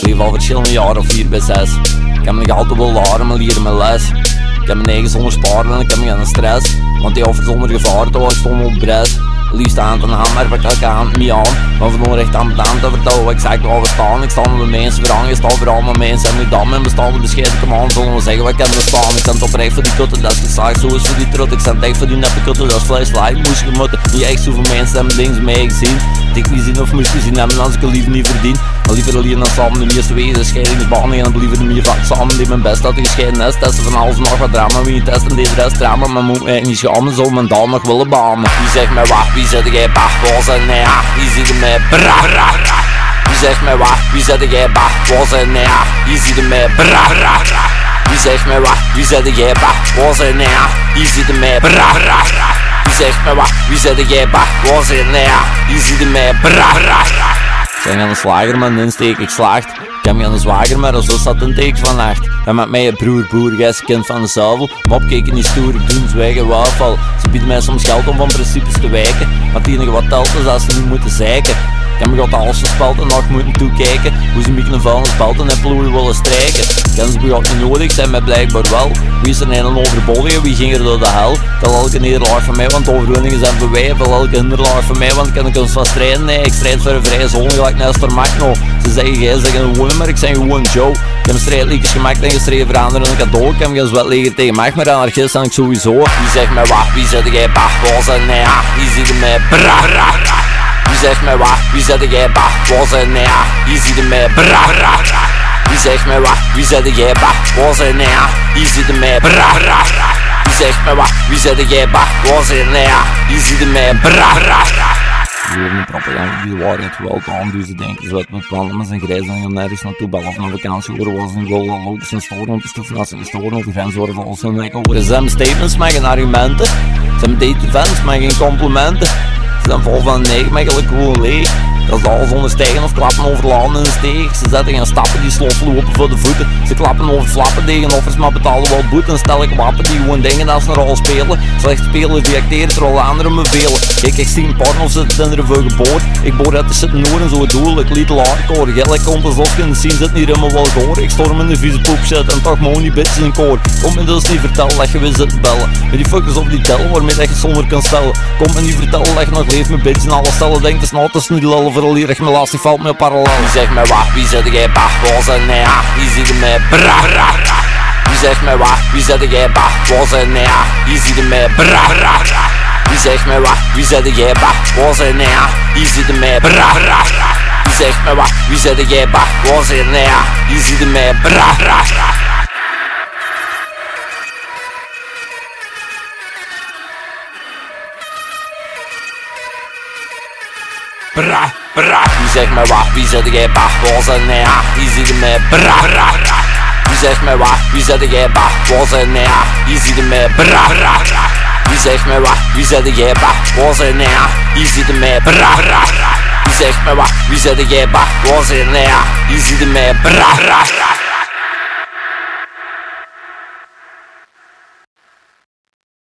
leef al verschillende jaren of vier bij zes. Ik heb me nog altijd wel laren, maar leren mijn les. Ik heb mijn eigen zonder sparen en ik heb geen stress. Want die offert zonder gevaar, terwijl ik stond op bres. Liefst aan te naam, maar ik elke hand niet aan. Maar van onrecht aan bedaan te wat ik zeg waar we staan. Ik sta met de mensen verhangen, ik sta voor allemaal mensen. En ik dan mijn bestaande bescheiden kom aan, zullen we zeggen wat ik heb bestaan. Ik ben oprecht voor die kutten, dat is gezaagd, zo is voor die trut. Ik ben echt voor die neppe kutten, dat is vlees live. Moest je moeten, niet echt zoveel mensen hebben links mee gezien. Ik niet zien of moest gezien hebben als ik het liever niet verdien. Maar liever alleen dan samen de meeste wezen, scheidingsbanen en liever de meer die mijn best dat gescheiden is. Testen van alles nog wat drama, wie testen deze rest drama, maar moet mij niet schamen, zo mijn dan nog willen banen. Wie zegt mij wacht, wie zet jij bach, en nee, wie ziet mij bra, bra. Wie zegt mij wacht, wie zet jij bach, en nee, wie ziet mij bra, bra. Wie zegt mij wacht, wie zet jij bach, en nee, wie ziet mij bra, bra. Wie zegt mij wacht, wie zet jij bach, en nee, wie ziet mij bra, bra, bra. Zijn aan de slager, man, insteek ik slaagt. Ik heb me aan de zwager, maar zo zat een teken van nacht. En met mij een broer, boer, gijs, kind van de zuivel. Mop keken niet stoer, ik zwijgen wafel. Ze bieden mij soms geld om van principes te wijken. Maar het enige wat telt is als ze niet moeten zeiken. Ik heb me God alles gespeld en nog moeten toekijken. Hoe ze mij een vuilnis spelten en ploegen willen strijken. Kennen ze begot niet nodig, zijn mij blijkbaar wel. Wie is er een overbodige, wie ging er door de hel? Tel elke nederlaag van mij, want overwinningen zijn voor wij. Tel elke hinderlaag van mij, want ik kan kunst van strijden. Nee, ik strijd voor een vrije zone, gelijk Nestor Magno. Ze zeggen, jij zegt gewoon, maar ik zeg gewoon Joe. Ik heb strijdliedjes gemaakt en gestreden voor anderen een cadeau. Ik heb geen zwet liggen tegen mij, maar anarchist en ik sowieso. Wie zegt mij wacht, wie zet jij? Bach, en nee, wie ziet er mij? Bra. Zegt mij wat? Wie zet jij bah? Was en nee, hier ziet mij bra, bra. Wie zegt mij wat? Wie zet jij bah? Was en nee, hier ziet mij bra, bra. Wie zegt mij wat? Wie zet jij bah? Was en nee, hier ziet mij bra, bra, hebben propaganda, die waarheid wel aan, dus ze denken ze met plannen met zijn grijs en nergens naartoe bellen of naar vakantie horen was een goal al zijn storen om te stoffen als ze gestoren over grens worden van ons en wijken horen. Ze hebben statements geen argumenten, ze hebben date met geen complimenten. Ze zijn vol van nee, maar eigenlijk gewoon leeg. Dat is alles onderstijgen of klappen over landen en steeg. Ze zetten geen stappen die sloffen lopen voor de voeten. Ze klappen over flappen tegen offers, maar betalen wel boeten. Stel ik wapen die gewoon dingen als een rol spelen. Slecht spelen die acteren terwijl anderen me velen. Ik een porno zitten in de geboord. Ik boor uit de zitten noorden, zo doel. Ik liet hardcore. Gelijk komt als in de scene zit niet helemaal wel goor. Ik storm in de vieze poep shit en toch money bitches in koor. Kom me dus niet vertellen dat je weer zit bellen. Met die fuckers op die tel waarmee dat je zonder kan stellen. Kom me niet vertellen dat je nog leeft met bitches en alles stellen. Denk dus nou, het is niet lullen verlierig me lastig valt me parallel zegt mij wacht, wie zet jij bach, was en nee, wie ziet er mij bra, bra, bra Wie zegt mij wacht, wie zet jij bach, was en nee, wie ziet er mij bra, bra, bra Wie zegt mij wacht, wie zet jij bach, was en nee, wie ziet er mij bra, bra, bra Wie zegt mij wacht, wie zet jij bach, was en nee, wie ziet er mij bra, bra, bra Bra, bra. Wie zegt mij wat? Wie zet jij bach? Was en nee, wie ziet er mij? Bra, bra. Wie zegt mij wat? Wie zet jij bach? Was en nee, wie ziet er mij? Bra, bra. Wie zegt mij wat? Wie zet jij bach? Was en nee, wie ziet er mij? Bra, bra. Wie zegt mij wat? Wie zet jij bach? Was en nee, wie ziet er mij? Bra, bra.